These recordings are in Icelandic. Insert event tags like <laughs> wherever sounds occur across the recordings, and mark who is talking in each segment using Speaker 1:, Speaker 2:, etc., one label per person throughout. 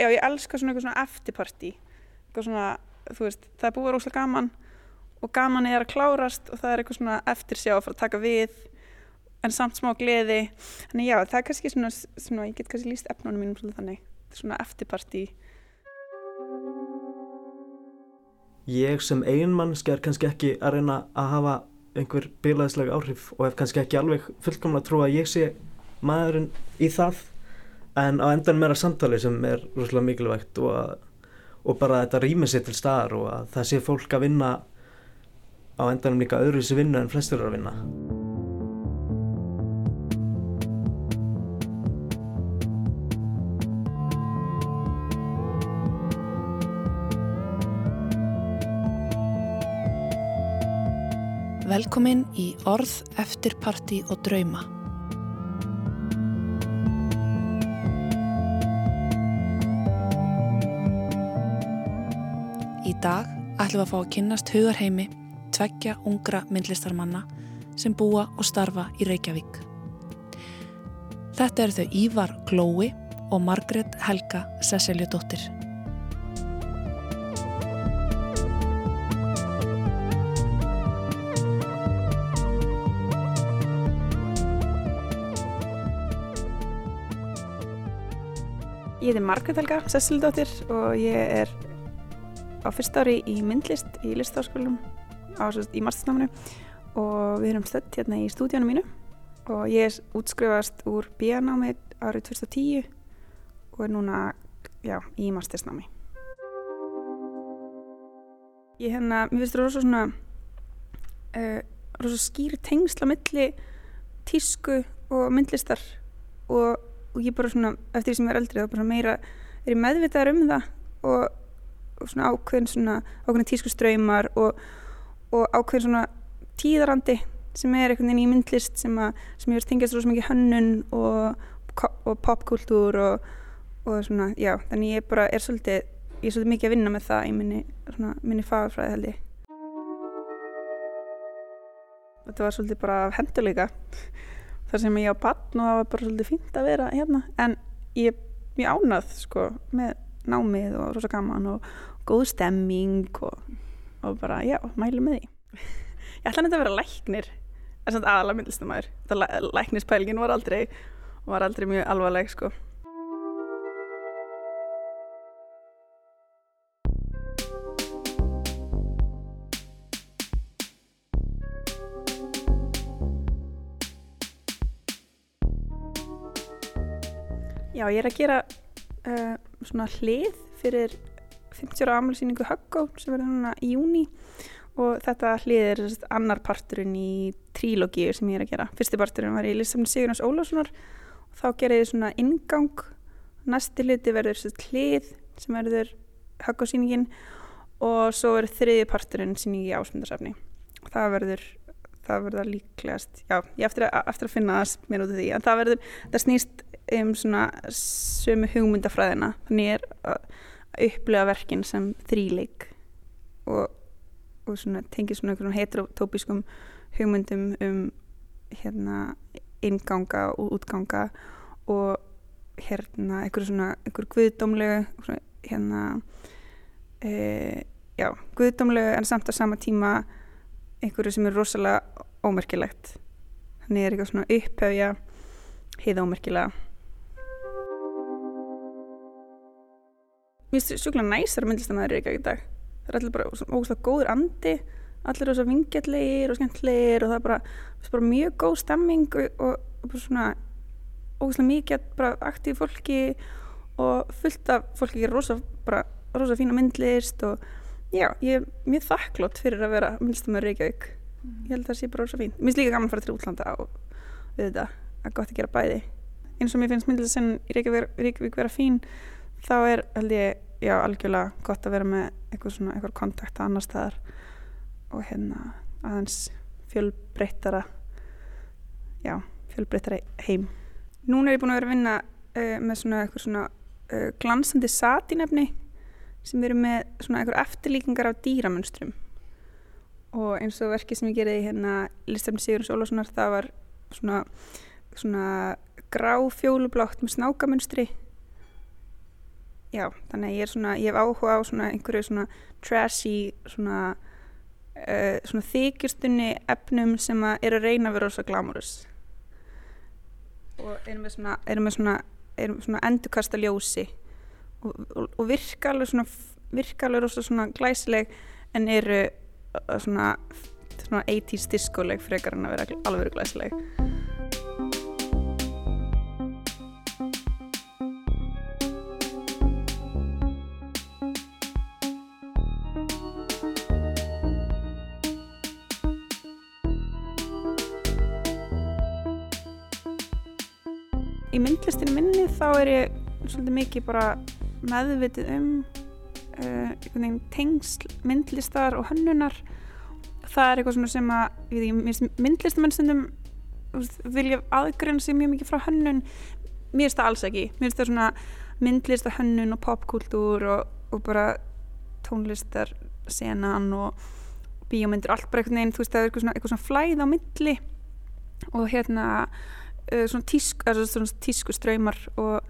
Speaker 1: já, ég elska svona eitthvað svona eftirparti eitthvað svona, þú veist, það er búið rosalega gaman og gaman er að klárast og það er eitthvað svona eftirsjá að fara að taka við en samt smá gleði. Þannig já, það er kannski svona, svona ég get kannski líst efnunum mínum svolítið þannig. Svona eftirparti
Speaker 2: Ég sem einmannski er kannski ekki að reyna að hafa einhver bílaðislega áhrif og hef kannski ekki alveg fullkomna trú að ég sé maðurinn í það en á endan meira samtali sem er rosalega mikilvægt og, að, og bara þetta rýmið sér til staðar og að það sé fólk að vinna á endanum líka öðru sem vinna en flestur eru að vinna.
Speaker 3: Velkomin í Orð, Eftirparti og Drauma. Dag ætlum við að fá að kynnast hugarheimi tveggja ungra myndlistarmanna sem búa og starfa í Reykjavík. Þetta eru þau Ívar Glói og Margret Helga Sesseljadóttir.
Speaker 1: Ég heiti Margret Helga Sessildóttir og ég er á fyrsta ári í myndlist í listáskólum í mastersnáminu. Og við erum stödd hérna í stúdíunum mínu. Og ég er útskrifast úr bíanámi árið 2010 og er núna já, í mastersnámi. Ég hérna, mér finnst rosa svona uh, rosa skýri tengsla milli tísku og myndlistar. Og og ég bara svona, eftir því sem ég er eldri þá bara meira er ég meðvitaðar um það. Og svona ákveðin svona ákveðin tísku ströymar og, og ákveðin svona tíðarandi sem er einhvern veginn í myndlist sem, að, sem ég verður tengjast rosa mikið hönnun og, og popkultúr og svona, já, þannig ég bara er svolítið, ég er svolítið mikið að vinna með það í minni, svona, minni fagfræði held ég. Þetta var svolítið bara henduleika þar sem ég á bann og það var bara svolítið fínt að vera hérna en ég er mjög ánað sko með námið og rosa gaman og góð stemming og, og bara já, mælu með því. Ég ætla nefndi að vera læknir en samt aðalega myndlistamæður læknispælgin var aldrei var aldrei mjög alvarleg sko. Já, ég er að gera uh, svona hlið fyrir 50 ára amlisýningu Huggó sem verður núna í júni og þetta hlið er annar parturinn í trílogíu sem ég er að gera. Fyrsti parturinn var í Lissabni Sigurðars Ólássonar og þá gerði ég svona ingang. Næsti hliti verður hlið sem verður Huggó síningin og svo verður þriði parturinn síningi ásmundarsafni. Það verður það verður líklegast, já, ég eftir að, eftir að finna það mér út af því, en það verður, það snýst um svona sömu hugmyndafræðina. Þannig er að upplega verkin sem þríleik og, og svona, tengið svona einhvern heterotópiskum hugmyndum um hérna inganga og útganga og hérna einhverju svona einhverju guðdómlegu hérna e, já, guðdómlegu en samt á sama tíma einhverju sem er rosalega ómerkilegt. Þannig er eitthvað svona upphefja heiða ómerkilega Mér finnst sjúkla næsar myndlistamæður í Reykjavík í dag. Það er allir bara ógustlega góður andi, allir er svo vingjallegir og skemmtlegir og það er bara, bara mjög góð stemming og, og, og bara svona ógustlega mikið bara aktív fólki og fullt af fólki er rosa, bara rosa fína myndlist og já, ég er mjög þakklátt fyrir að vera myndlistamæður í Reykjavík. Mm. Ég held að það sé bara rosa fín. Mér finnst líka gaman að fara til útlanda og við þetta að gott að gera bæði. Eins og mér finnst myndlistin í Reykjavík vera fín þá er held ég, já, algjörlega gott að vera með eitthvað svona, eitthvað kontakt að annar staðar og hérna aðeins fjölbreyttara já, fjölbreyttara heim. Núna er ég búin að vera að vinna uh, með svona eitthvað svona uh, glansandi satinefni sem eru með svona eitthvað eftirlíkingar af dýramunstrum og eins og verkið sem ég gerði hérna Listafni Sigurins Ólássonar það var svona, svona grá fjólublátt með snákamunstri já, þannig að ég er svona, ég hef áhuga á svona einhverju svona trashy svona, uh, svona þykjustunni efnum sem að er að reyna að vera svo glamurus og erum með svona, erum með svona, svona endurkasta ljósi. Og, og, og virka alveg svona, virka alveg rosa svona glæsileg en eru uh, svona, svona 80s diskoleg frekar en að vera alveg glæsileg þá er ég svolítið mikið bara meðvitið um uh, tengsl myndlistar og hönnunar. Það er eitthvað sem að ég veit ekki, myndlistamenn stundum vilja aðgrunna sig mjög mikið frá hönnun. Mér finnst það alls ekki. Mér finnst það svona myndlist og hönnun og popkultúr og, og bara tónlistar senan og bíómyndir, allt bara eitthvað neinn þú veist það er eitthvað svona, eitthvað svona flæð á milli. Og hérna uh, svona, tísku, uh, svona tísku ströymar og,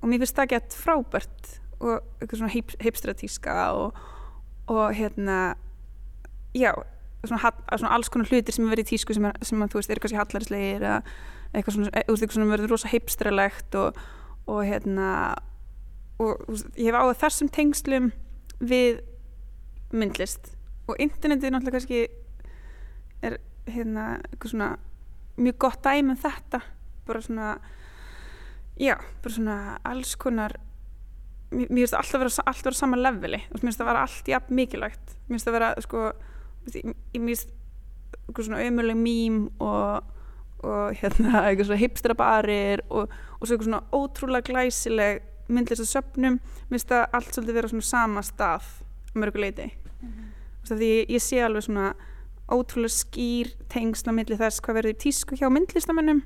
Speaker 1: og mér finnst það gett frábært og eitthvað svona heip, heipstra tíska og, og hérna já, svona, svona alls konar hlutir sem er verið í tísku sem, er, sem að, þú veist, er kannski hallarislegir eða eitthvað svona, eitthvað svona verður rosa heipstralegt og, og hérna og ég hef áður þessum tengslum við myndlist. Og internetið náttúrulega kannski er hérna eitthvað svona mjög gott dæmi um þetta. Bara svona já, bara svona alls konar mér finnst það alltaf vera, alltaf vera sama leveli. Mér finnst það vera allt jafn mikilvægt. Mér finnst það vera sko mér finnst eitthvað svona ömuleg mým og, og hérna eitthvað svona hipsterabarir og, og svo eitthvað svona ótrúlega glæsileg myndlist að söpnum mér finnst það allt svolítið vera svona sama stað mörguleiti mm -hmm. því ég sé alveg svona ótrúlega skýr tengsla millir þess hvað verður í tísku hjá myndlistamennum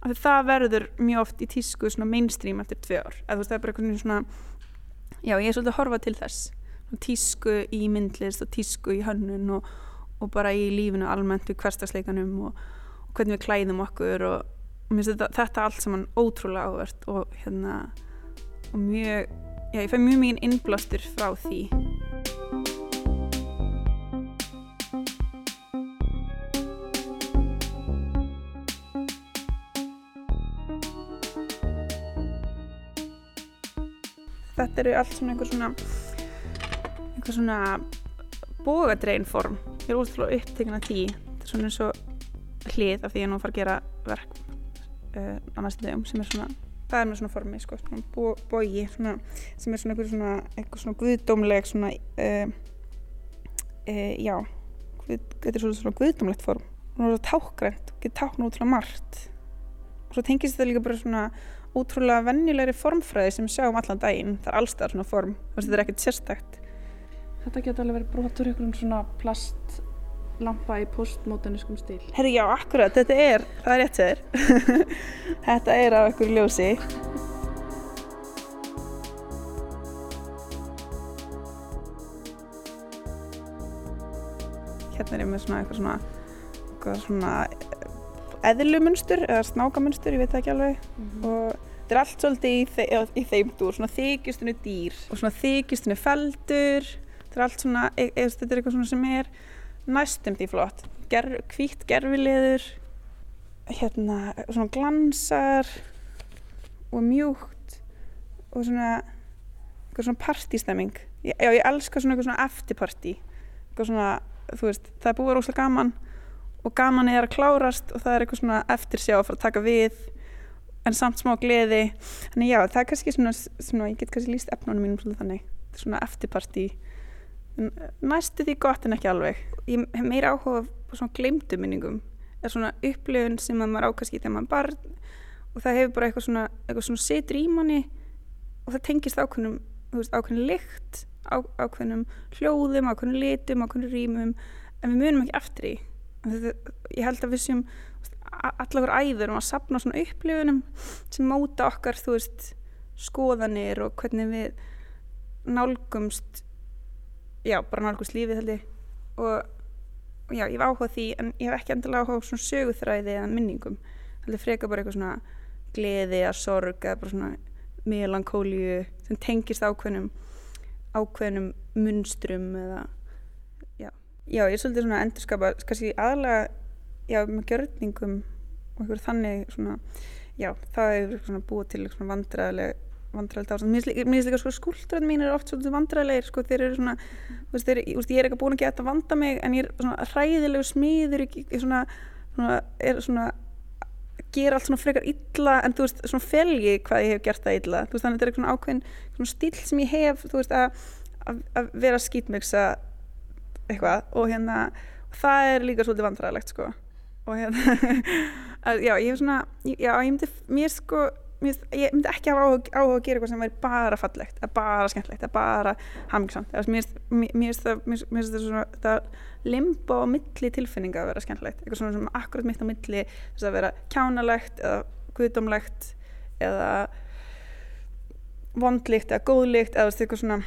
Speaker 1: af því það verður mjög oft í tísku svona mainstream eftir tvö ár. Eða þú veist það er bara eitthvað svona já ég er svolítið að horfa til þess. Tísku í myndlist og tísku í hönnun og, og bara í lífinu almennt við hverstagsleikanum og, og hvernig við klæðum okkur og, og þetta, þetta allt saman ótrúlega áverð og hérna og mjög, já ég fæ mjög mikið innblástur frá því þetta eru allt svona einhver svona einhver svona bógadreinform ég er útrúlega upptekinn af því. Þetta er svona eins og hlið af því ég nú fara að gera verk uh, á næstu dögum sem er svona það er með svona formi sko, svona bó, bógi svona, sem er svona einhver svona eitthvað svona guðdómleg svona uh, uh, já þetta er svona, svona guðdómlegt form. Og það er svona tákgrænt og getur tákna útrúlega margt. Og svo tengist þetta líka bara svona útrúlega vennilegri formfræði sem sjáum allan daginn. Það er allstað svona form, þetta er ekkert sérstækt
Speaker 3: Þetta getur alveg verið brotur ykkur um svona plastlampa í postmoderniskum stíl.
Speaker 1: Herri já, akkurat, þetta er það er rétt sér <laughs> þetta er af ykkur ljósi. Hérna er ég með svona eitthvað svona eitthvað svona eðlumunstur eða snákamunstur, ég veit það ekki alveg. Mm -hmm. og þetta er allt svolítið í, þe í þeim dúr, svona þykjustunni dýr. Og svona þykjustunni feldur. Þetta er allt svona, e e þetta er eitthvað svona sem er næstum því flott. Ger, hvítt gerfileður hérna svona glansar og mjúkt og svona eitthvað svona partystemming já, ég elska svona eitthvað svona eftirparty eitthvað svona, þú veist, það er búið róslega gaman og gaman er að klárast og það er eitthvað svona eftir sjá að fara að taka við en samt smá gleði. Þannig já, það er kannski svona, svona ég get kannski líst efnunum mínum svona þannig. Svona eftirparti næstu því gott en ekki alveg. Ég hef meira áhuga á svona gleymdu minningum. Eða svona upplifun sem maður ákast í þegar maður barn og það hefur bara eitthvað svona, eitthvað svona setur í manni og það tengist ákveðnum ákveðnum lykt á, ákveðnum hljóðum, ákveðnum litum, ákveðnum rýmum en við munum ekki eftir í ég held að við séum allakur æður um að sapna svona upplifunum sem móta okkar þú veist skoðanir og hvernig við nálgumst já, bara nálgumst lífið held ég. Og, já, ég hef áhugað því en ég hef ekki endilega áhugað svona söguþræði eða minningum. Held ég freka bara eitthvað svona gleði eða sorg eða bara svona melankólíu sem tengist ákveðnum ákveðnum munstrum eða já, já ég er svolítið svona að endurskapa kannski aðalega já, með gjörningum og einhver þannig svona, já, það svona búið til svona vandræðileg vandræðilegt ástand. Mér finnst líka sko skúldraðin mín er oft svolítið vandræðilegir sko þeir eru svona, þú veist, þeir, ég, ég er ekki búin að geta að vanda mig en ég er svona hræðilegu smiður ég svona, svona, er svona gera allt svona frekar illa en þú veist, svona felgi hvað ég hef gert það illa, þú veist, þannig að þetta er svona ákveðin svona stíl sem ég hef, þú veist, að, að, að vera skýtmiksa eitthvað og hérna það er líka svolítið vandræðilegt sko og hérna, <laughs> að, já, ég hef svona já, ég myndi, mér sko mér, ég myndi ekki hafa áhuga að gera eitthvað sem væri bara fallegt, að bara skemmtlegt að bara hamingsamt mér finnst það svona það limbo á milli tilfinninga að vera skemmtlegt eitthvað svona sem akkurat mitt á milli þess að vera kjánalegt eða guðdómlegt eða vondlíkt eða góðlíkt eða eitthvað svona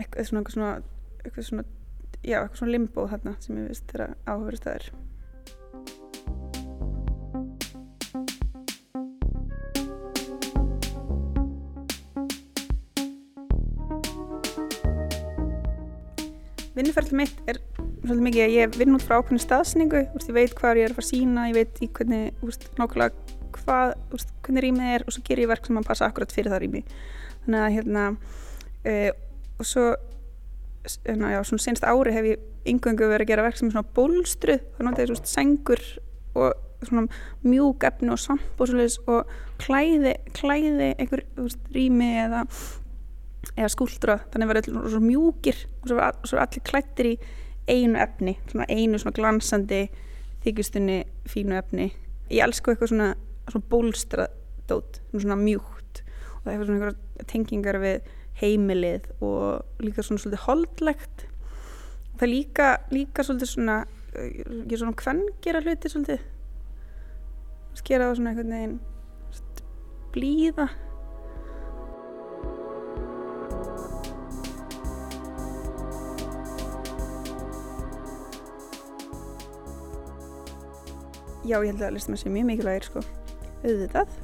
Speaker 1: eitthvað svona, eitthvað svona, eitthvað svona já, eitthvað svona limbo þarna sem ég vist þeirra áhugaverið staðir Vinnuferðli mitt er svolítið mikið að ég vinn út frá ákveðinu staðsningu, úst, ég veit hvað ég er að fara að sína, ég veit í hvernig, úst, nákvæmlega hvað, úst, hvernig rýmið er og svo ger ég verk sem að passa akkurat fyrir það rými. Þannig að hérna, uh, og svo, hérna, já, svona senst ári hef ég yngöngu verið að gera verk sem er svona bólstruð, þannig að það er svona sengur og svona mjúk efni og samp og svona og klæði, klæði einhver rými eða eða skúldra, þannig að það verður mjúkir og svo er allir klættir í einu efni, svona einu svona glansandi þykjustunni fínu efni. Ég elsku eitthvað svona, svona bólstradót, svona mjúkt og það er svona einhverja tengingar við heimilið og líka svona svolítið holdlegt. Það er líka, líka svolítið svona ég er svona hvern gera hluti svolítið. Skera það svona einhvern veginn blíða já ég held að listamenn sé mjög mikilvægir sko. Auðvitað.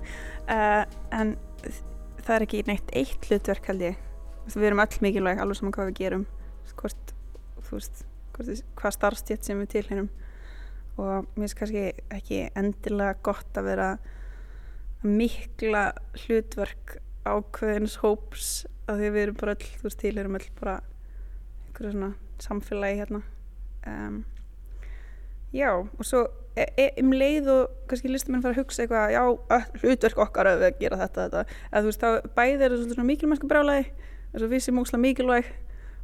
Speaker 1: Uh, en það er ekki neitt eitt hlutverk held ég. Við erum öll mikilvæg alveg saman hvað við gerum. Hvort, veist, hvort, hvað starfstjétt sem við tilhengum og mér finnst kannski ekki endilega gott að vera mikla hlutverk ákveðins hóps að því við erum bara öll, þú veist, tilherum öll bara einhverju svona samfélagi hérna. Um, já, og svo E, e, um leið og kannski listamenn fara að hugsa eitthvað já, hlutverk okkar að gera þetta, þetta. Eða, veist, þá bæðir er þetta svona mikilmennsku brálaði þess að við sem ósla mikilvæg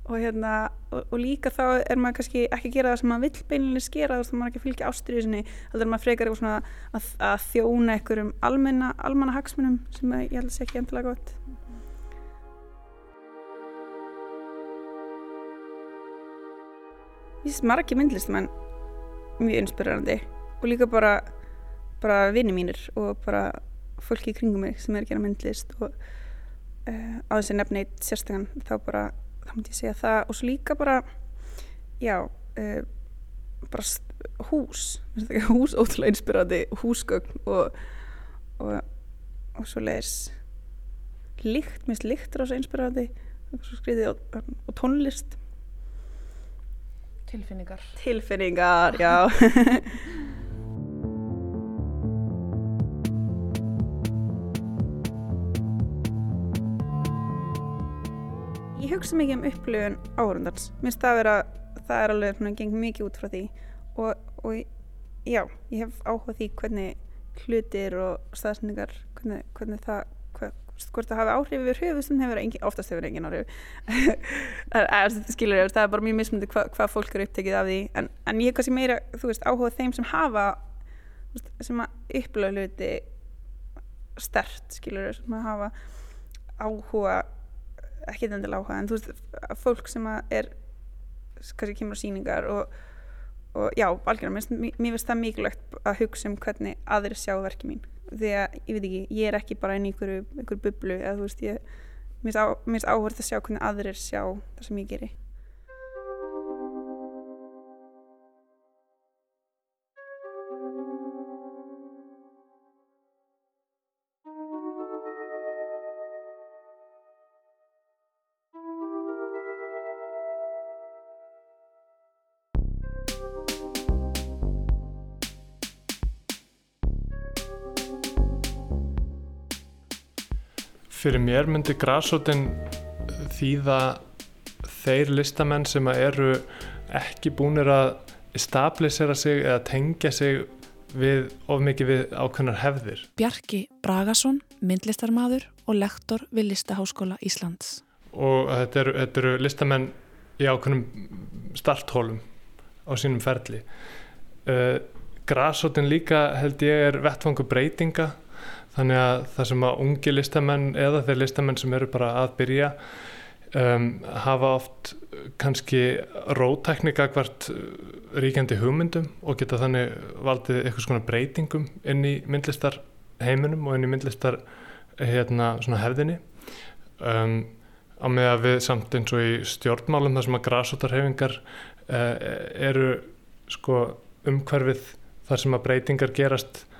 Speaker 1: og, hérna, og, og líka þá er maður kannski ekki að gera það sem maður vill beilinlega skera þá er maður ekki að fylgja ástriðusinni þá er maður frekar eitthvað svona að, að þjóna einhverjum almenna, almanna hagsmunum sem ég held að sé ekki endilega gott Ég finnst margir myndlistamenn mjög inspirerandi og líka bara, bara vini mínir og bara fólki í kringum mig sem er að gera myndlist og uh, á þessi nefni sérstegan þá bara, þá myndi ég segja það. Og svo líka bara já, uh, bara hús. Hús ótrúlega inspirandi húsgögn og og, og svo leiðis líkt, minnst líkt svo skriði og, og tónlist.
Speaker 3: Tilfinningar.
Speaker 1: Tilfinningar, já <laughs> <laughs> hugsa mikið um upplöfun áhörundans. Mér finnst það að vera, það er alveg svona gengið mikið út frá því og, og já, ég hef áhugað því hvernig hlutir og staðsendingar, hvernig, hvernig það, hver, hvort það hafi áhrif yfir höfustum hefur engin, oftast hefur engin áhrif. <laughs> Skilur ég, það er bara mjög mismundi hva, hvað fólk eru upptekið af því en, en ég hef kannski meira, þú veist, áhugað þeim sem hafa, sem að upplöfa hluti stert, skilur ég, sem að hafa áhuga ekki endilega áhuga en þú veist fólk sem er kannski kemur á síningar og, og já, algjörðan, mér finnst það mikilvægt að hugsa um hvernig aðri sjá verkið mín. Því að, ég veit ekki, ég er ekki bara inn í einhverju, einhverju bublu eða þú veist, ég mér finnst áhverð að sjá hvernig aðrir sjá það sem ég geri
Speaker 4: Fyrir mér myndi grásótin þýða þeir listamenn sem eru ekki búinir að stabilisera sig eða tengja sig við of mikið við ákveðnar hefðir.
Speaker 3: Bjarki Bragason, myndlistarmadur og lektor við Listaháskóla Íslands.
Speaker 4: Og þetta eru, þetta eru listamenn í ákveðnum starthólum á sínum ferli. Uh, Grasótin líka held ég er vettfangu breytinga þannig að það sem að ungi listamenn eða þeir listamenn sem eru bara að byrja um, hafa oft kannski rótæknika hvert ríkjandi hugmyndum og geta þannig valdið eitthvað svona breytingum inn í myndlistar heiminum og inn í myndlistar hérna svona hefðinni. Um, á með að við samt eins og í stjórnmálum þar sem að grásótarhefingar uh, eru sko umhverfið þar sem að breytingar gerast uh,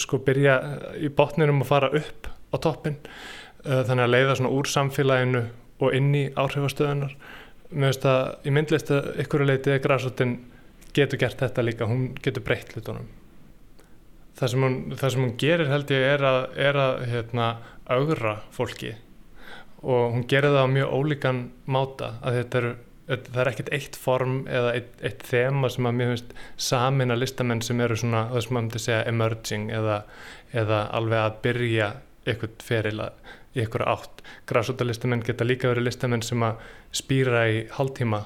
Speaker 4: sko byrja í botninum og fara upp á toppin uh, þannig að leiða svona úr samfélaginu og inn í áhrifastöðunar með þess að í myndlist að ykkur leiti eða græsóttin getur gert þetta líka, hún getur breytt hlutunum. Það sem hún, það sem hún gerir held ég er að, er að hérna, augra fólki. Og hún gerir það á mjög ólíkan máta að þetta eru það er ekkert eitt form eða eitt, eitt þema sem að mér finnst samin að listamenn sem eru svona það sem maður myndi segja emerging eða, eða alveg að byrja eitthvað feril í eitthvað átt. Græsótalistamenn geta líka verið listamenn sem að spýra í hálftíma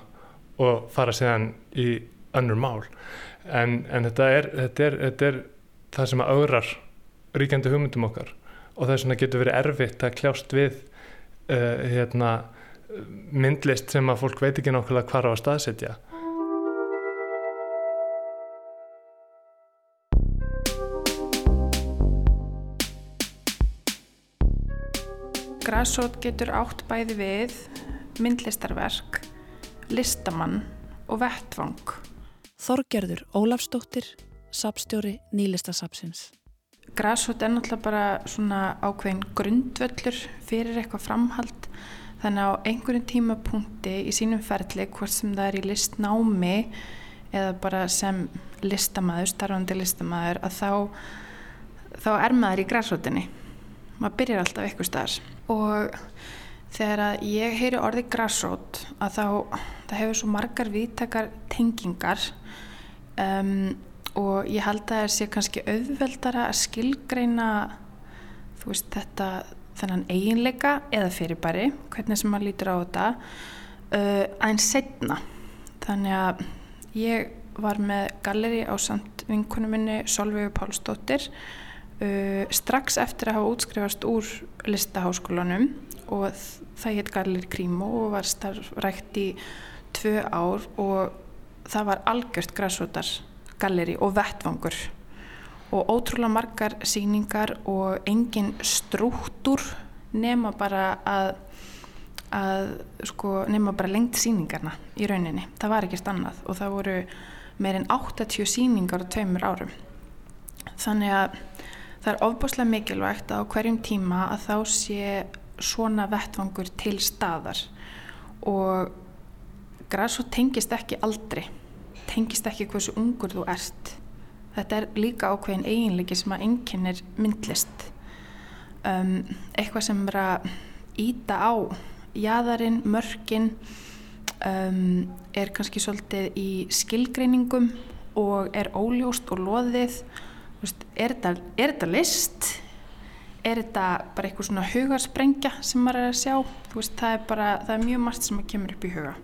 Speaker 4: og fara séðan í önnur mál. En, en þetta, er, þetta, er, þetta er það sem að augrar ríkjandi hugmyndum okkar og það er svona getur verið erfitt að kljást við uh, hérna myndlist sem að fólk veit ekki nákvæmlega hvað á að staðsetja.
Speaker 5: Grasót getur átt bæði við myndlistarverk, listamann og vettvang.
Speaker 3: Þorgerður Ólafsdóttir, sapstjóri Nýlistasapsins.
Speaker 5: Grasót er náttúrulega bara svona ákveðin grundvöllur fyrir eitthvað framhald þannig á einhverjum tímapunkti í sínum ferli hvort sem það er í listnámi eða bara sem listamæður, starfandi listamæður að þá, þá er maður í græsrótinni maður byrjar alltaf eitthvað starf og þegar að ég heyri orði græsrót að þá það hefur svo margar viðtakar tengingar um, og ég held að það sé kannski auðveldara að skilgreina þú veist þetta þennan eiginleika eða fyrirbæri, hvernig sem maður lítur á þetta uh, aðeins setna þannig að ég var með galleri á samt vinkunum minni Solveig Pálsdóttir uh, strax eftir að hafa útskrifast úr listaháskólanum og það hétt galleri Krímo og var starfrækt í tvö ár og það var algjört græsvotar galleri og vettvangur og ótrúlega margar síningar og engin strúttur nema bara að, að sko, nema bara lengt síningarna í rauninni, það var ekkert annað og það voru meirinn 80 síningar á tveimur árum. Þannig að það er ofbáslega mikilvægt að á hverjum tíma að þá sé svona vettvangur til staðar. Og græs og tengist ekki aldrei tengist ekki hversu ungur þú ert þetta er líka ákveðin eiginleiki sem að enginnir myndlist. Um, eitthvað sem er að íta á jæðarinn, mörkin um, er kannski svolítið í skilgreiningum og er óljóst og loðið. Er, þetta, er þetta list? Er þetta bara eitthvað svona hugarsprengja sem maður er að sjá? Veist, það, er bara, það er mjög margt sem kemur upp í huga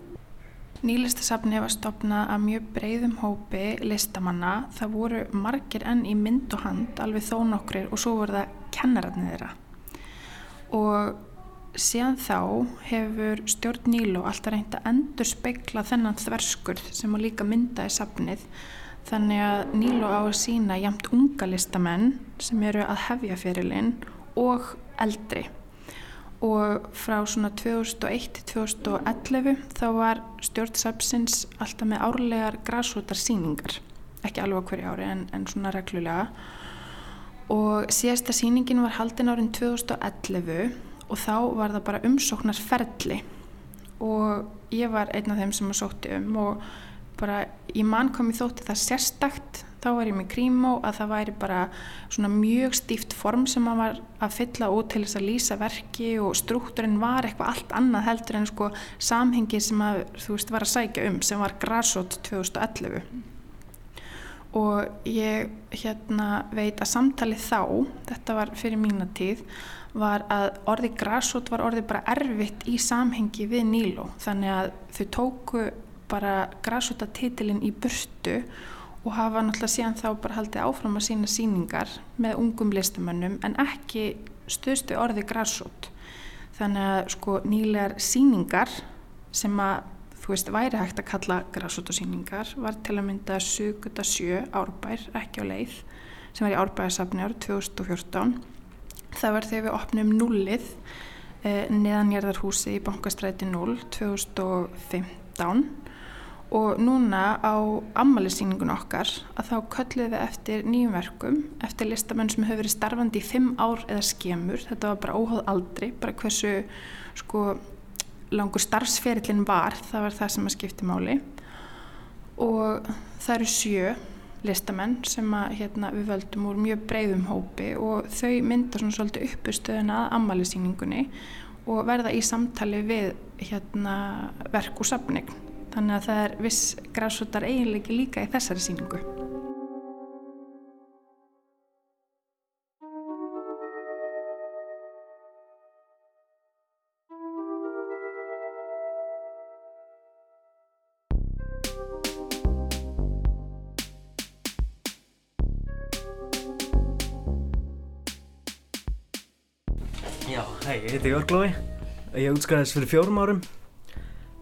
Speaker 5: Nýlistasafni var stopnað að mjög breyðum hópi listamanna. Það voru margir enn í mynd og hand, alveg þó nokkrir og svo voru það kennararnir þeirra. Og síðan þá hefur stjórn Nílo alltaf reynd að endur speikla þennan þverskurð sem að líka mynda í safnið. Þannig að Nílo á að sína jæmt unga listamenn sem eru að hefja fyrirlinn og eldri og frá svona 2001 til 2011 þá var stjórnsapsins alltaf með árlegar græsvotarsýningar ekki alveg hverju ári en, en svona reglulega. Og síðasta sýningin var haldin árin 2011 og þá var það bara umsóknarferðli og ég var einn af þeim sem að sótti um og bara í mann kom ég þótti það sérstakt þá var ég með Krímó að það væri bara svona mjög stíft form sem maður var að fylla út til þess að lýsa verki og struktúrin var eitthvað allt annað heldur en sko samhengi sem að þú veist var að sækja um sem var Grasot 2011 og ég hérna veit að samtalið þá, þetta var fyrir mína tíð, var að orði Grasot var orði bara erfitt í samhengi við Níló. Þannig að þau tóku bara Grasota titilinn í burtu og hafa náttúrulega síðan þá bara haldið áfram að sína síningar með ungum listamönnum en ekki stöðstu orði Grasot þannig að sko nýlegar síningar sem að þú veist, væri hægt að kalla græsótasýningar var til að mynda Suguta 7 árbær, ekki á leið sem var í árbæðarsafni árið 2014 það var þegar við opnum nullið eh, neðanjörðarhúsi í bankastræti 0 2015 og núna á ammaliðsýningun okkar að þá kölluðum við eftir nýjum verkum eftir listamenn sem hefur verið starfandi í 5 ár eða skemur, þetta var bara óháð aldri, bara hversu sko langur starfsferillin var, það var það sem að skipti máli og það eru sjö listamenn sem að, hérna, við völdum úr mjög breyðum hópi og þau mynda svona svolítið uppustöðuna að ammaliðsýningunni og verða í samtali við hérna, verk og safning. Þannig að það er viss græsvotar eiginleiki líka í þessari síningu.
Speaker 2: Já, hei, ég heiti Jörglói, ég útskæðist fyrir fjórum árum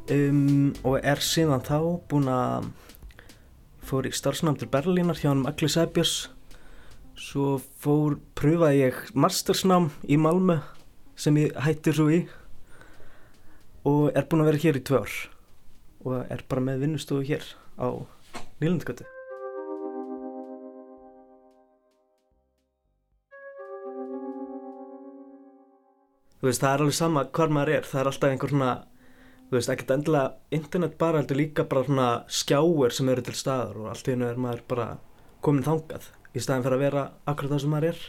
Speaker 2: um, og er síðan þá búinn að fór í starfsnám til Berlínar hjá hann Agli Sæbjörns. Svo fór, pröfaði ég mastersnám í Malmö sem ég hættir svo í og er búinn að vera hér í tvö ár. Og er bara með vinnustofu hér á Nýlandgötu. Þú veist, það er alveg sama hvar maður er, það er alltaf einhver svona, þú veist, ekkert endilega internet bara, heldur líka bara svona skjáir sem eru til staðar og allt í hennu er maður bara komin þangað í staðin fyrir að vera akkurat það sem maður er.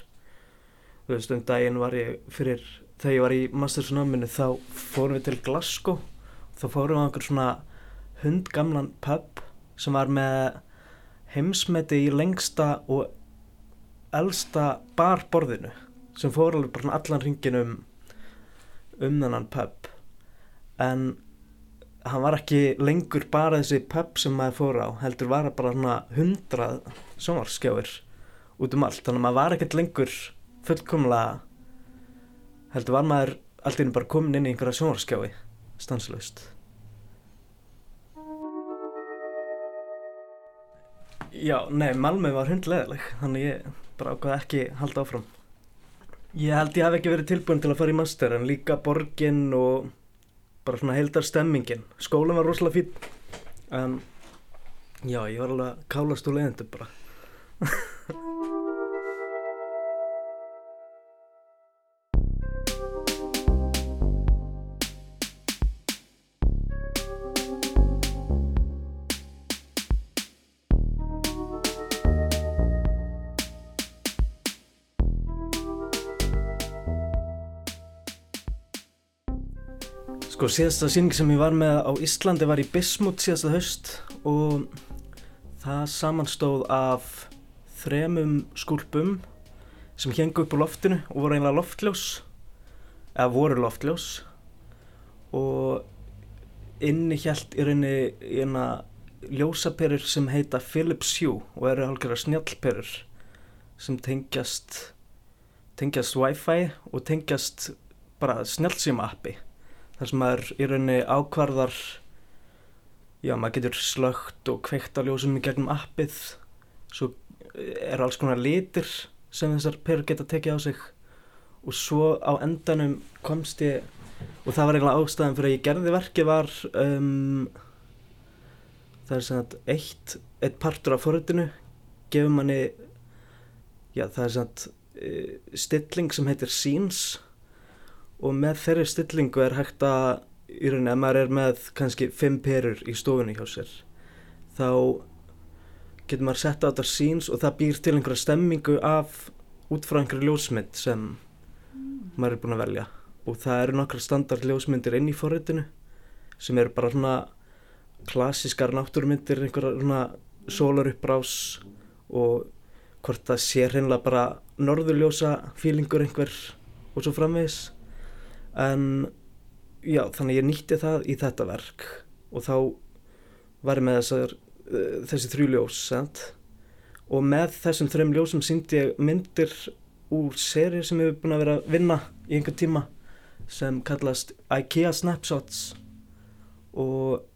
Speaker 2: Þú veist, um daginn var ég fyrir, þegar ég var í mastersnáminu þá fórum við til Glasgow, þá fórum við á einhver svona hundgamlan pub sem var með heimsmeti í lengsta og elsta barborðinu sem fór alveg bara allan ringin um um þennan pub en hann var ekki lengur bara þessi pub sem maður fór á heldur var það bara hundrað sjónvarskjáir út um allt. Þannig að maður var ekkert lengur fullkomlega heldur var maður allt í henni bara komin inn í einhverja sjónvarskjái stanslaust. Já, nei, Malmö var hundleðileg þannig ég bara ákvaði ekki halda áfram. Ég held ég hef ekki verið tilbúin til að fara í master en líka borgin og bara svona heildar stemmingin. Skólan var rosalega fín en já, ég var alveg að kálast úr leiðindu bara. <laughs> síðasta síning sem ég var með á Íslandi var í Bismut síðasta haust og það samanstóð af þremum skúlpum sem hengu upp á loftinu og voru einlega loftljós eða voru loftljós. Og inni hjælt í rauninni ljósaperur sem heita Philips Hue og eru hálfgerðar snjallperur sem tengjast tengjast Wi-Fi og tengjast bara snjallsíma appi þar sem maður í rauninni ákvarðar já, maður getur slögt og kveikt á ljósum í gegnum appið svo er alls konar litir sem þessar perur geta tekið á sig. Og svo á endanum komst ég og það var eiginlega ástæðan fyrir að ég gerði verki var um, það er sem að eitt, eitt partur af forritinu gefur manni já, það er sem að uh, stilling sem heitir scenes og með þeirri stillingu er hægt að í rauninni, ef maður er með kannski fimm perur í stofunni hjá sér þá getur maður sett á þetta síns og það býr til einhverja stemmingu af út frá einhverju ljósmynd sem maður er búin að velja. Og það eru nokkra standard ljósmyndir inn í forritinu sem eru bara svona klassískar náttúrumyndir einhverja svona sólaruppbrás og hvort það sé hreinlega bara norðurljósa fílingur einhver og svo framvegis en já þannig ég nýtti það í þetta verk og þá var ég með þessar, uh, þessi þrjú ljós sent? og með þessum þrejum ljósum síndi ég myndir úr seri sem ég hef búin að vera að vinna í einhver tíma sem kallast IKEA Snapshots og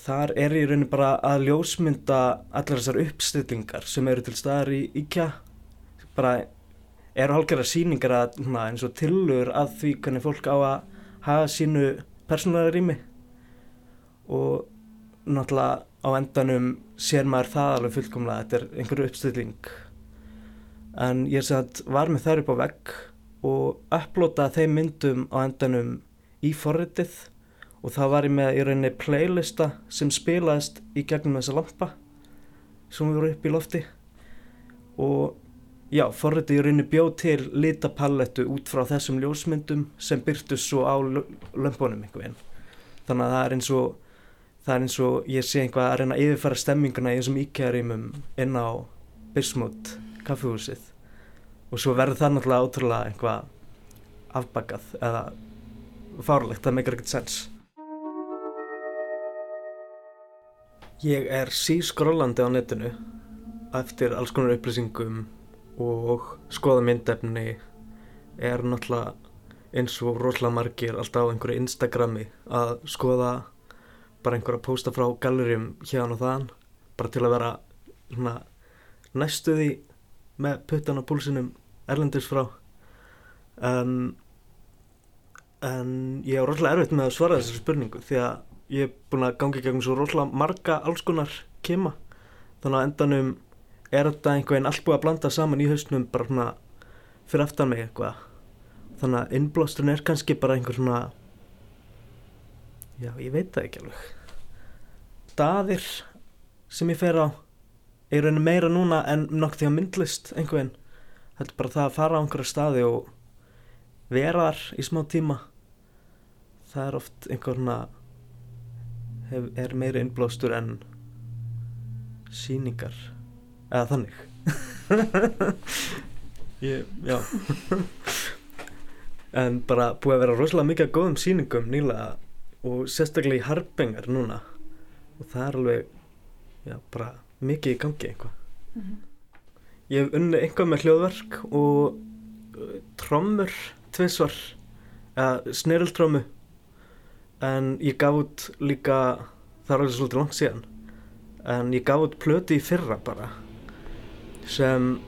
Speaker 2: þar er ég raunin bara að ljósmynda allar þessar uppstillingar sem eru til staðar í IKEA bara eru hálfgerðar síningar að, hana, eins og tillur að því hvernig fólk á að hafa sínu persónulega rými. Og náttúrulega á endanum sér maður það alveg fullkomlega þetta er einhverju uppstilling. En ég sagt, var með þær upp á vegg og upplótaði þeim myndum á endanum í forritið. Og það var ég með í rauninni playlista sem spilaðist í gegnum þessa lampa sem við vorum upp í lofti. Og já, forritið í rauninni bjóð til litapallettu út frá þessum ljósmyndum sem byrtu svo á lömpunum einhver veginn. Þannig að það er eins og það er eins og ég sé einhvað að reyna að yfirfæra stemminguna í þessum íkjæðarímum inn á Bismut kaffehúsið og svo verður það náttúrulega ótrúlega einhvað afbakað eða fárlegt, það meikar ekkert sens. Ég er sískrollandi á netinu eftir alls konar upplýsingum og skoða myndefni er náttúrulega eins og rosalega margir alltaf á einhverju Instagrami að skoða bara einhverja pósta frá gallerjum hérna og þaðan bara til að vera svona næstuði með puttan á púlsinum erlendis frá. En, en ég á rosalega erfitt með að svara þessari spurningu því að ég er búin að gangi gegn svo rosalega marga alls konar kema þannig að endanum er þetta einhvern veginn allt búið að blanda saman í hausnum bara svona fyrir aftan mig eitthvað? Þannig að innblásturinn er kannski bara einhver svona já, ég veit það ekki alveg. Daðir sem ég fer á er raunin meira núna en nokk því að myndlist einhvern þetta er bara það að fara á einhverja staði og vera þar í smá tíma. Það er oft einhverna hef, er meira innblástur en síningar eða þannig. <laughs> Ég, já. <laughs> En bara búið að vera rosalega mikið góðum síningum nýlega og sérstaklega í harpengar núna. Og það er alveg já, bara mikið í gangi einhvað mm -hmm. ég hef unni einhvað með hljóðverk og uh, trommur tviðsvar eða sneriltrómu en ég gaf út líka það er alveg svolítið langt síðan en ég gaf út plöti í fyrra bara sem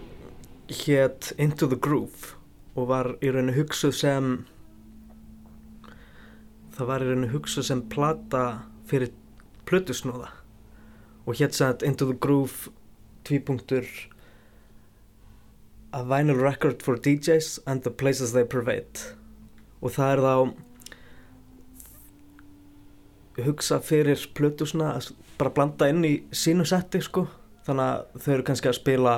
Speaker 2: hétt Into the Groove og var í rauninu hugsuð sem það var í rauninu hugsuð sem plata fyrir plötusnóða og hétt sætt Into the Groove tvípunktur A Vinyl Record for DJs and the Places They Pervade. Og það er þá hugsa fyrir plötusna að bara blanda inn í sínu setti sko þannig að þau eru kannski að spila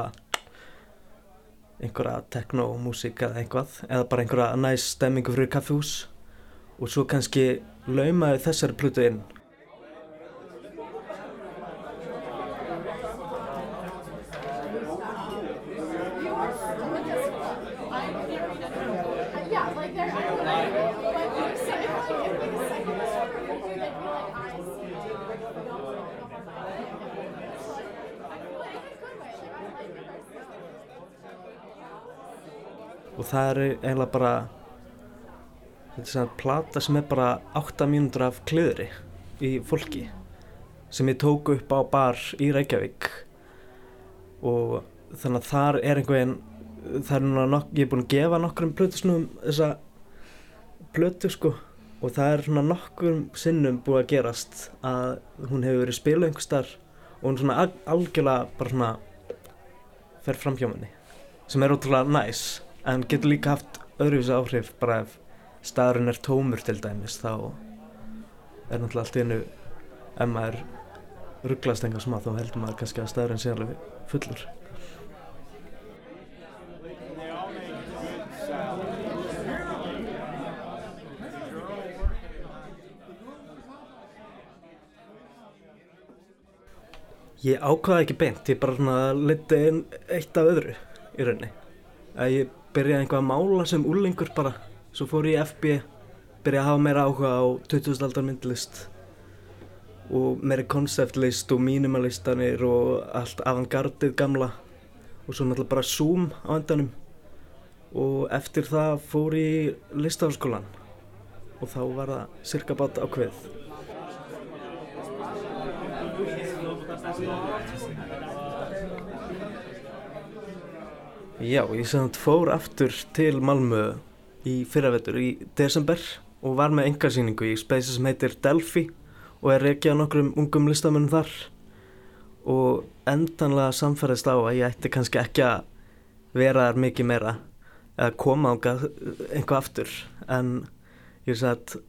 Speaker 2: einhverja teknómusík eða einhvað eða bara einhverja næst stemmingu fyrir kaffehús og svo kannski laumaði þessari plötu inn og það er eiginlega bara þetta er svona plata sem er bara 8 mínútur af klöðri í fólki sem ég tók upp á bar í Reykjavík. Og þannig að þar er einhvern það er nokk, ég er búin að gefa nokkrum plötusnum þessa plötu sko. Og það er svona nokkur sinnum búið að gerast að hún hefur verið spiluð einhver starf og hún svona algjörlega bara svona fer fram hjá manni sem er ótrúlega næs en getur líka haft öðruvísi áhrif bara ef staðurinn er tómur til dæmis þá er náttúrulega allt í hennu ef maður rugglast enga smá þá heldur maður kannski að staðurinn sé alveg fullur Ég ákvaði ekki beint, ég bara liti eitt af öðru í rauninni. Að ég byrjaði einhvað að mála sem úrlengur bara, svo fór ég í FB, byrjaði að hafa meira áhuga á 20. aldar myndlist og meiri konceptlist og mínimalistanir og allt avantgardið gamla og svo náttúrulega bara Zoom á endanum og eftir það fór ég í listaháskólan og þá var það cirka bát ákveð. Já, ég samt fór aftur til Malmö í fyrravetur í desember og var með engarsýningu í speysi sem heitir Delphi og er á nokkrum ungum listamönnum þar. Og endanlega samfæðist á að ég ætti kannski ekki að vera þar mikið meira eða koma ánga einhvað aftur. En ég sagði að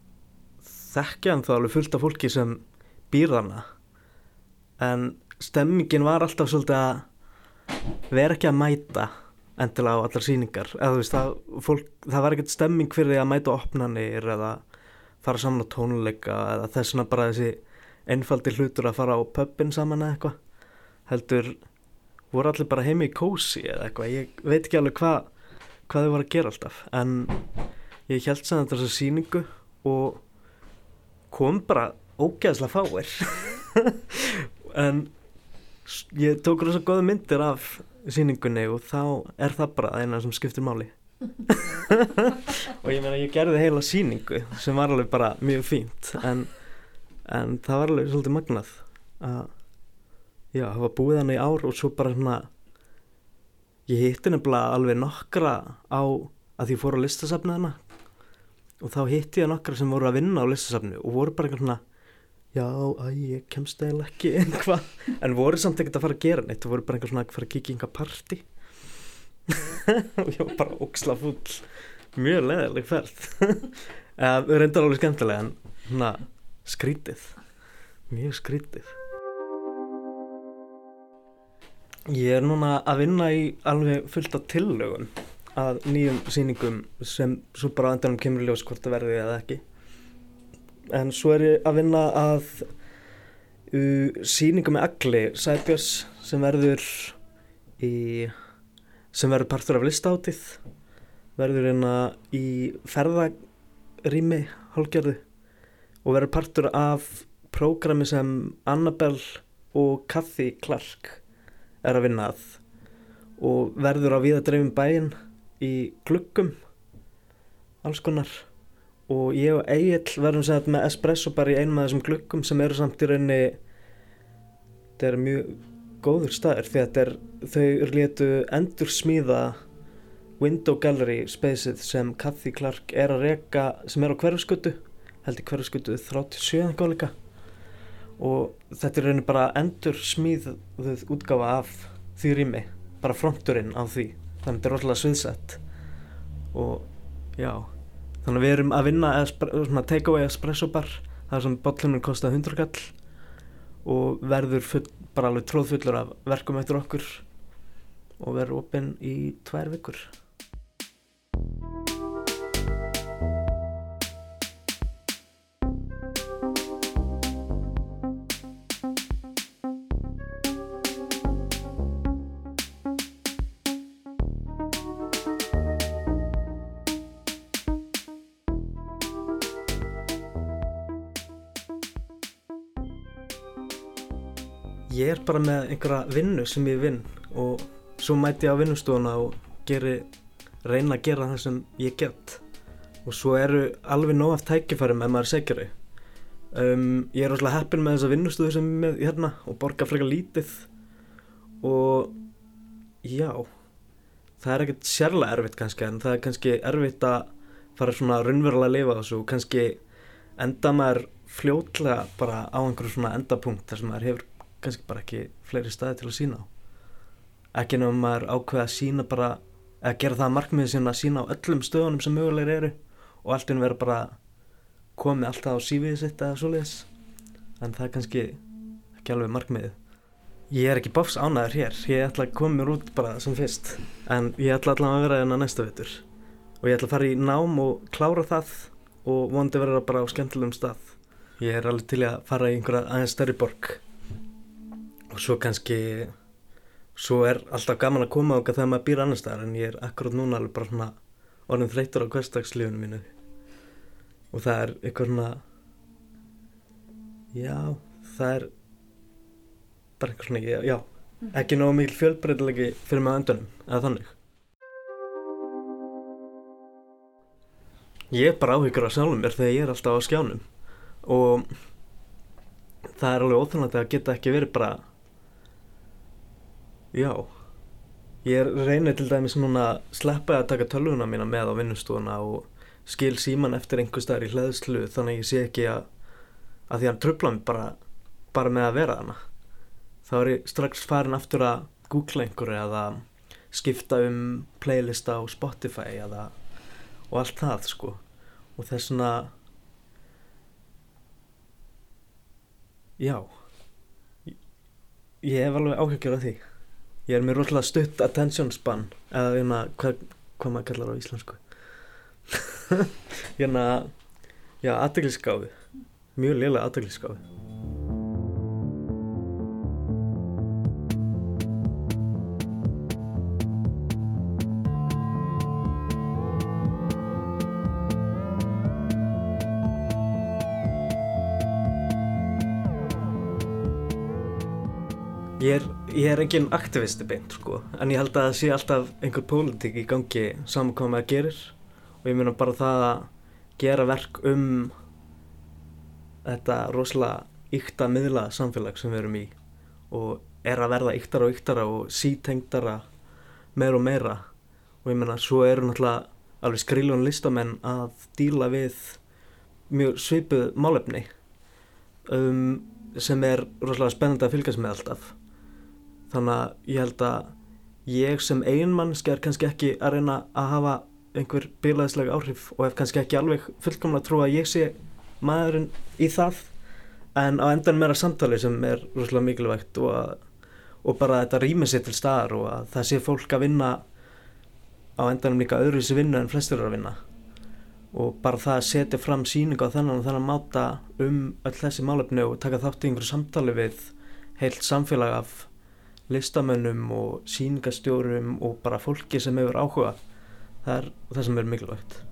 Speaker 2: þekkja hann þá alveg fullt af fólki sem býr þarna. En stemmingin var alltaf svolítið að vera ekki að mæta endilega á allar síningar eða þú veist það, fólk, það var ekkert stemming fyrir því að mæta opnanir eða fara saman á tónuleika eða þessuna bara þessi einfaldi hlutur að fara á pubin saman eða eitthvað. Heldur voru allir bara heimi í kósi eða eitthvað? Ég veit ekki alveg hvað hvað þau voru að gera alltaf en ég held saman þessu síningu og kom bara ógeðslega fáir. <laughs> En ég tók rosa goða myndir af síningunni og þá er það bara eina sem skiptir máli. <laughs> Og ég meina ég gerði heila síningu sem var alveg bara mjög fínt en, en það var alveg svolítið magnað að já, var búið hann í ár og svo bara svona ég hitti nefnilega alveg nokkra á að því fór á listasafnu hana og þá hitti ég nokkra sem voru að vinna á listasafnu og voru bara svona já, að ég kemst eða ekki <laughs> einhvað, en voru samt ekkert að fara að gera neitt, þú voru bara einhver svona að fara að kíkja einhvað parti <laughs> og ég var bara óksla full mjög leðileg ferð. Uh, <laughs> reyndar alveg skemmtilega en svona skrítið mjög skrítið ég er núna að vinna í alveg fullt af tillögum að nýjum síningum sem svo bara endanum kemur ljós hvort það verði eða ekki en svo er ég að vinna að uh, síningu með Agli Sæbjörns sem verður í sem verður partur af listáttið verður hérna í ferðarými hálgjörðu og verður partur af prógrami sem Annabelle og Kathy Clark er að vinna að. Og verður á viðadreifin bæin í glukkum alls konar og ég og Egil verðum sett með espresso bara í einum af þessum glukkum sem eru samt í rauninni þetta er mjög góður staður því að er, þau letu endur smíða window gallery spacið sem Kathy Clark er að reyka sem er á hverjusgötu held í hverjusgötu 37 góðleika og þetta er rauninni bara endur smíðuð útgafa af því rými bara fronturinn á því. Þannig að þetta er rosalega sviðsett. Og já þannig að við erum að vinna svona take away espresso bar þar sem botlunum kostar 100 kall og verður full, bara alveg tróðfullur af verkum eftir okkur og verður opinn í tvær vikur ég er bara með einhverja vinnu sem ég vinn og svo mæti ég á vinnustofuna og geri, reyna að gera það sem ég get. Og svo eru alveg nóg af tækifærum ef maður segjar þau. Um, ég er rosalega heppin með þessa vinnustofu sem ég með hérna og borga frekar lítið. Og já það er ekkert sérlega erfitt kannski en það er kannski erfitt að fara svona raunverulega að lifa þessu og kannski enda maður fljótlega bara á einhverju svona endapunkt þar sem maður hefur kannski bara ekki fleiri staði til að sína á. Ekki nefnum maður ákveða að sína bara að gera það markmiðið sína að sína á öllum stöðunum sem mögulegir eru og allt inn vera bara komið alltaf á sífiði sitt eða svoleiðis. En það er kannski ekki alveg markmiðið. Ég er ekki bofs ánæður hér, ég ætla að koma mér út bara sem fyrst. En ég ætla allavega að vera hérna næsta vettur og ég ætla að fara í nám og klára það og vondi vera bara á skemmtilegum stað. Ég er alveg til að fara í einhverja aðeins stærri borg og svo kannski, svo er alltaf gaman að koma okkar þegar maður býr annar staðar en ég er akkurát núna alveg bara svona orðin þreytur á hverstagslífunum mínu. Og það er eitthvað svona já, það er bara eitthvað svona, já, já ekki nógu mikil fjölbreytilegi fyrir á öndunum, eða þannig. Ég er bara áhyggur á sjálfum mér þegar ég er alltaf á skjánum. Og það er alveg óþjóðnandi að geta ekki verið bara já. Ég er reynið til dæmis núna að sleppa að taka tölvuna mína með á vinnustúna og skil síman eftir einhver staðar í hlæðslu þannig ég sé ekki að að því hann tröfla mig bara, bara með að vera hana þá er ég strax farin aftur að googla einhverju eða skipta um playlista á Spotify eða og allt það sko. Og þess svona já. Ég hef alveg áhyggjur af því ég er með rosalega stutt attention span eða hérna, hvað, hvað maður kallar á íslensku? <laughs> Hérna já, aðteglisgáfi mjög lélega aðteglisgáfi Ég er, ég er engin aktivisti beint sko, en ég held að það sé alltaf einhver pólitík í gangi saman hvað maður gerir. Og ég meina bara það að gera verk um þetta rosalega ykta miðla samfélag sem við erum í og er að verða yktara og yktara og sítengdara meira og meira. Og ég meina svo eru náttúrulega alveg skriljón listamenn að díla við mjög svipuð málefni um, sem er rosalega spennandi að fylgjast með alltaf þannig að ég held að ég sem einmannski er kannski ekki að reyna að hafa einhver bílaðislega áhrif og hef kannski ekki alveg fullkomlega trú að ég sé maðurinn í það. En á endan meira samtali sem er rosalega mikilvægt og, að, og bara þetta rýmið sér til staðar og að það sé fólk að vinna á endanum líka öðruvísi vinnu en flestur eru að vinna. Og bara það að setja fram síningu á þennan og þennan máta um öll þessi málefni og taka þátt í einhverju samtali við heilt samfélag af listamönnum og síningastjórum og bara fólki sem hefur áhuga. Það er það sem er mikilvægt